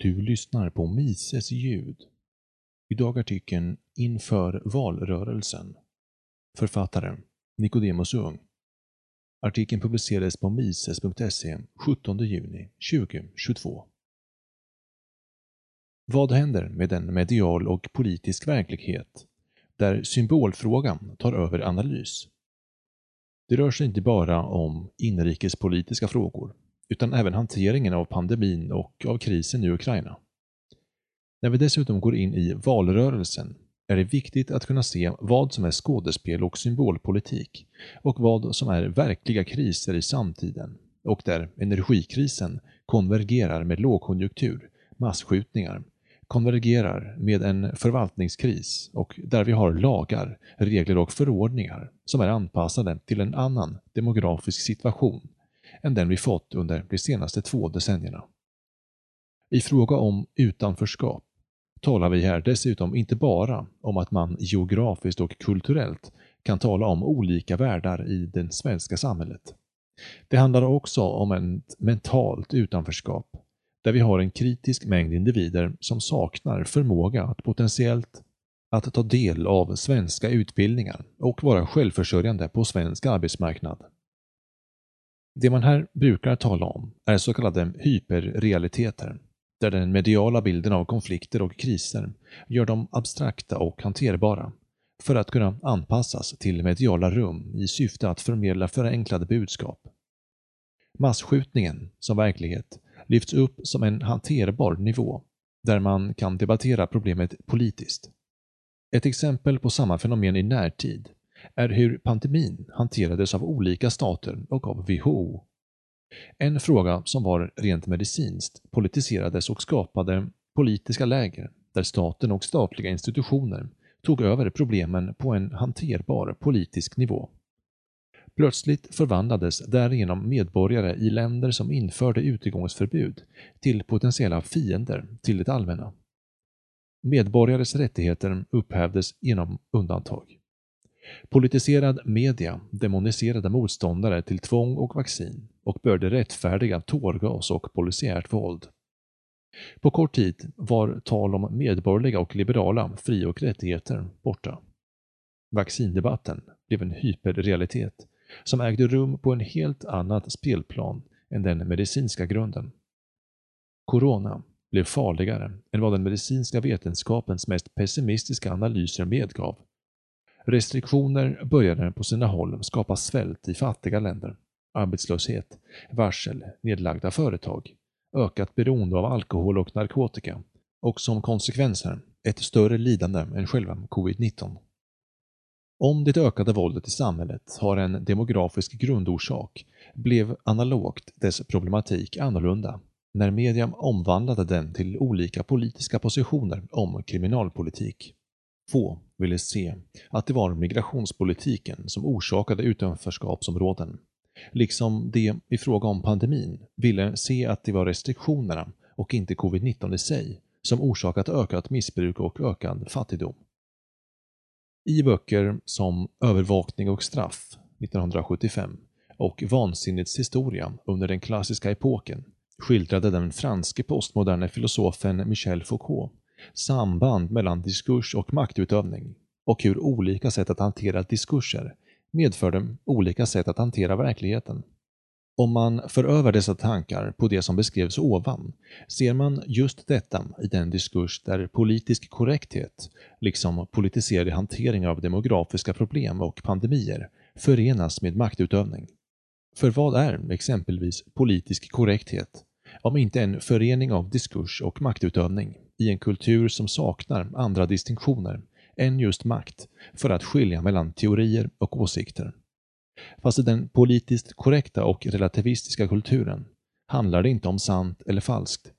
Du lyssnar på Mises ljud. Idag artikeln Inför valrörelsen. Författaren Nicodemus Ung. Artikeln publicerades på mises.se 17 juni 2022. Vad händer med en medial och politisk verklighet där symbolfrågan tar över analys? Det rör sig inte bara om inrikespolitiska frågor utan även hanteringen av pandemin och av krisen i Ukraina. När vi dessutom går in i valrörelsen är det viktigt att kunna se vad som är skådespel och symbolpolitik och vad som är verkliga kriser i samtiden och där energikrisen konvergerar med lågkonjunktur, massskjutningar, konvergerar med en förvaltningskris och där vi har lagar, regler och förordningar som är anpassade till en annan demografisk situation än den vi fått under de senaste två decennierna. I fråga om utanförskap talar vi här dessutom inte bara om att man geografiskt och kulturellt kan tala om olika världar i det svenska samhället. Det handlar också om ett mentalt utanförskap, där vi har en kritisk mängd individer som saknar förmåga att potentiellt att ta del av svenska utbildningar och vara självförsörjande på svensk arbetsmarknad. Det man här brukar tala om är så kallade hyperrealiteter, där den mediala bilden av konflikter och kriser gör dem abstrakta och hanterbara för att kunna anpassas till mediala rum i syfte att förmedla förenklade budskap. Massskjutningen som verklighet lyfts upp som en hanterbar nivå där man kan debattera problemet politiskt. Ett exempel på samma fenomen i närtid är hur pandemin hanterades av olika stater och av WHO. En fråga som var rent medicinskt politiserades och skapade politiska läger där staten och statliga institutioner tog över problemen på en hanterbar politisk nivå. Plötsligt förvandlades därigenom medborgare i länder som införde utegångsförbud till potentiella fiender till det allmänna. Medborgares rättigheter upphävdes genom undantag. Politiserad media demoniserade motståndare till tvång och vaccin och började rättfärdiga tårgas och polisiärt våld. På kort tid var tal om medborgerliga och liberala fri och rättigheter borta. Vaccindebatten blev en hyperrealitet som ägde rum på en helt annat spelplan än den medicinska grunden. Corona blev farligare än vad den medicinska vetenskapens mest pessimistiska analyser medgav Restriktioner började på sina håll skapa svält i fattiga länder, arbetslöshet, varsel, nedlagda företag, ökat beroende av alkohol och narkotika och som konsekvenser ett större lidande än själva covid-19. Om det ökade våldet i samhället har en demografisk grundorsak blev analogt dess problematik annorlunda när media omvandlade den till olika politiska positioner om kriminalpolitik. Få ville se att det var migrationspolitiken som orsakade utanförskapsområden, liksom de i fråga om pandemin ville se att det var restriktionerna och inte covid-19 i sig som orsakat ökat missbruk och ökad fattigdom. I böcker som Övervakning och straff 1975 och Vansinnets historia under den klassiska epoken skildrade den franske postmoderna filosofen Michel Foucault samband mellan diskurs och maktutövning och hur olika sätt att hantera diskurser medförde olika sätt att hantera verkligheten. Om man för över dessa tankar på det som beskrevs ovan ser man just detta i den diskurs där politisk korrekthet, liksom politiserade hanteringar av demografiska problem och pandemier, förenas med maktutövning. För vad är exempelvis politisk korrekthet om inte en förening av diskurs och maktutövning i en kultur som saknar andra distinktioner än just makt för att skilja mellan teorier och åsikter. Fast i den politiskt korrekta och relativistiska kulturen handlar det inte om sant eller falskt,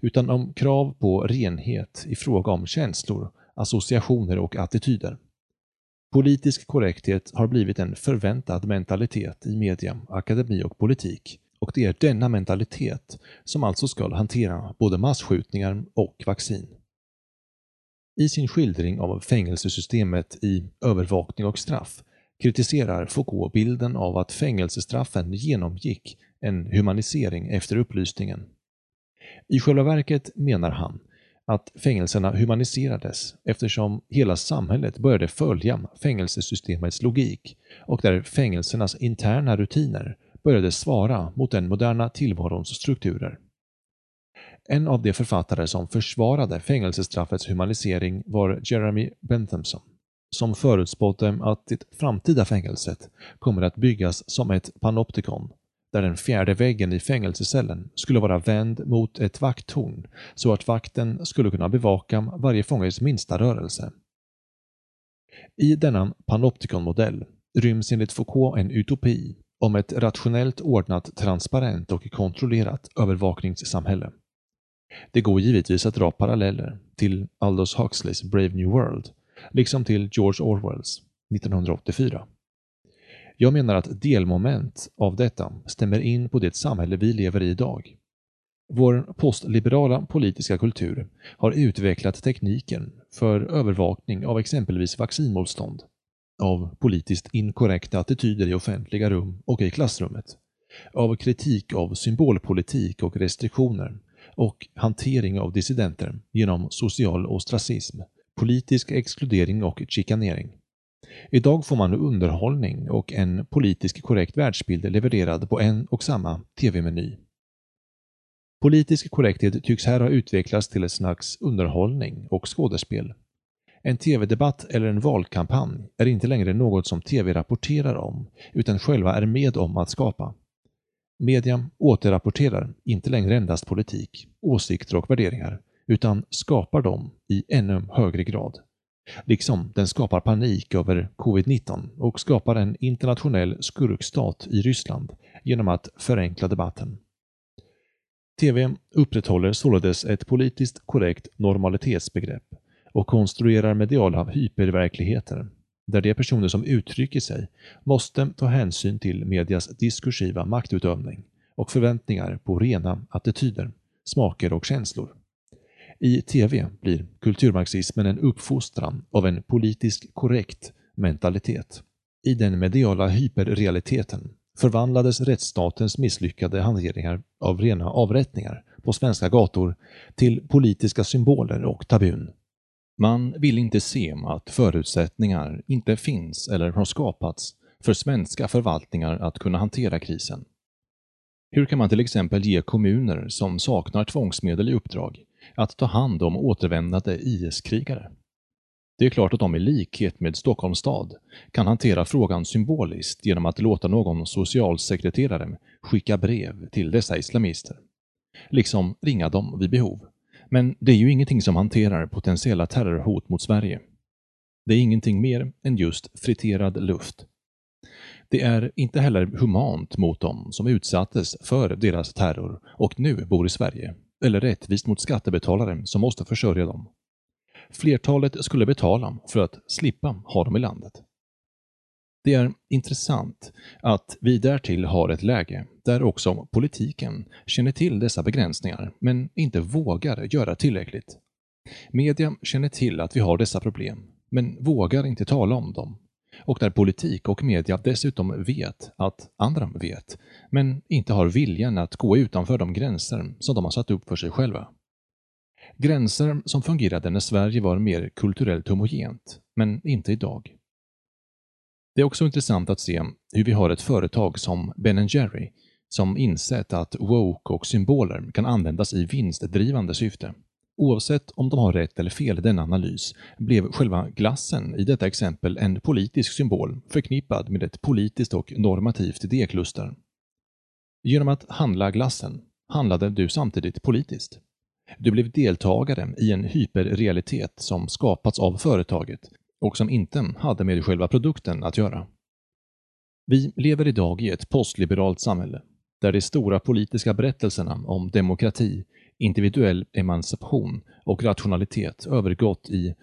utan om krav på renhet i fråga om känslor, associationer och attityder. Politisk korrekthet har blivit en förväntad mentalitet i media, akademi och politik och det är denna mentalitet som alltså ska hantera både massskjutningar och vaccin. I sin skildring av fängelsesystemet i Övervakning och straff kritiserar Foucault bilden av att fängelsestraffen genomgick en humanisering efter upplysningen. I själva verket menar han att fängelserna humaniserades eftersom hela samhället började följa fängelsesystemets logik och där fängelsernas interna rutiner började svara mot den moderna tillvarons strukturer. En av de författare som försvarade fängelsestraffets humanisering var Jeremy Benthamson, som förutspådde att det framtida fängelset kommer att byggas som ett panoptikon, där den fjärde väggen i fängelsecellen skulle vara vänd mot ett vakttorn så att vakten skulle kunna bevaka varje fånges minsta rörelse. I denna panoptikonmodell ryms enligt Foucault en utopi om ett rationellt ordnat, transparent och kontrollerat övervakningssamhälle. Det går givetvis att dra paralleller till Aldous Huxleys Brave New World, liksom till George Orwells 1984. Jag menar att delmoment av detta stämmer in på det samhälle vi lever i idag. Vår postliberala politiska kultur har utvecklat tekniken för övervakning av exempelvis vaccinmotstånd, av politiskt inkorrekta attityder i offentliga rum och i klassrummet, av kritik av symbolpolitik och restriktioner och hantering av dissidenter genom social ostracism, politisk exkludering och chikanering. Idag får man underhållning och en politiskt korrekt världsbild levererad på en och samma TV-meny. Politisk korrekthet tycks här ha utvecklats till ett slags underhållning och skådespel. En TV-debatt eller en valkampanj är inte längre något som TV rapporterar om, utan själva är med om att skapa. Media återrapporterar inte längre endast politik, åsikter och värderingar, utan skapar dem i ännu högre grad. Liksom den skapar panik över covid-19 och skapar en internationell skurkstat i Ryssland genom att förenkla debatten. TV upprätthåller således ett politiskt korrekt normalitetsbegrepp och konstruerar mediala hyperverkligheter där de personer som uttrycker sig måste ta hänsyn till medias diskursiva maktutövning och förväntningar på rena attityder, smaker och känslor. I TV blir kulturmarxismen en uppfostran av en politiskt korrekt mentalitet. I den mediala hyperrealiteten förvandlades rättsstatens misslyckade hanteringar av rena avrättningar på svenska gator till politiska symboler och tabun. Man vill inte se att förutsättningar inte finns eller har skapats för svenska förvaltningar att kunna hantera krisen. Hur kan man till exempel ge kommuner som saknar tvångsmedel i uppdrag att ta hand om återvändande IS-krigare? Det är klart att de i likhet med Stockholms stad kan hantera frågan symboliskt genom att låta någon socialsekreterare skicka brev till dessa islamister. Liksom ringa dem vid behov. Men det är ju ingenting som hanterar potentiella terrorhot mot Sverige. Det är ingenting mer än just friterad luft. Det är inte heller humant mot dem som utsattes för deras terror och nu bor i Sverige, eller rättvist mot skattebetalare som måste försörja dem. Flertalet skulle betala för att slippa ha dem i landet. Det är intressant att vi därtill har ett läge där också politiken känner till dessa begränsningar men inte vågar göra tillräckligt. Media känner till att vi har dessa problem men vågar inte tala om dem. Och där politik och media dessutom vet att andra vet, men inte har viljan att gå utanför de gränser som de har satt upp för sig själva. Gränser som fungerade när Sverige var mer kulturellt homogent, men inte idag. Det är också intressant att se hur vi har ett företag som Ben Jerry som insett att woke och symboler kan användas i vinstdrivande syfte. Oavsett om de har rätt eller fel i denna analys blev själva glassen i detta exempel en politisk symbol förknippad med ett politiskt och normativt idékluster. Genom att handla glassen handlade du samtidigt politiskt. Du blev deltagare i en hyperrealitet som skapats av företaget och som inte hade med själva produkten att göra. Vi lever idag i ett postliberalt samhälle där de stora politiska berättelserna om demokrati, individuell emancipation och rationalitet övergått i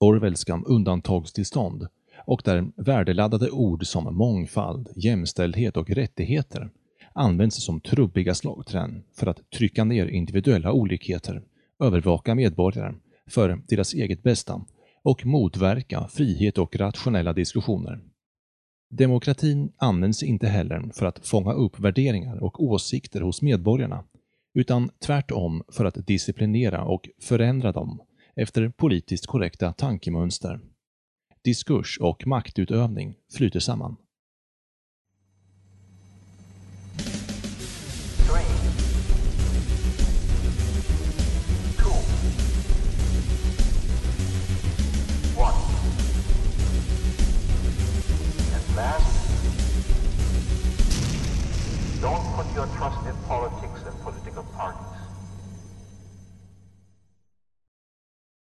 Orwellska undantagstillstånd och där värdeladdade ord som mångfald, jämställdhet och rättigheter används som trubbiga slagträn för att trycka ner individuella olikheter, övervaka medborgare för deras eget bästa och motverka frihet och rationella diskussioner. Demokratin används inte heller för att fånga upp värderingar och åsikter hos medborgarna, utan tvärtom för att disciplinera och förändra dem efter politiskt korrekta tankemönster. Diskurs och maktutövning flyter samman.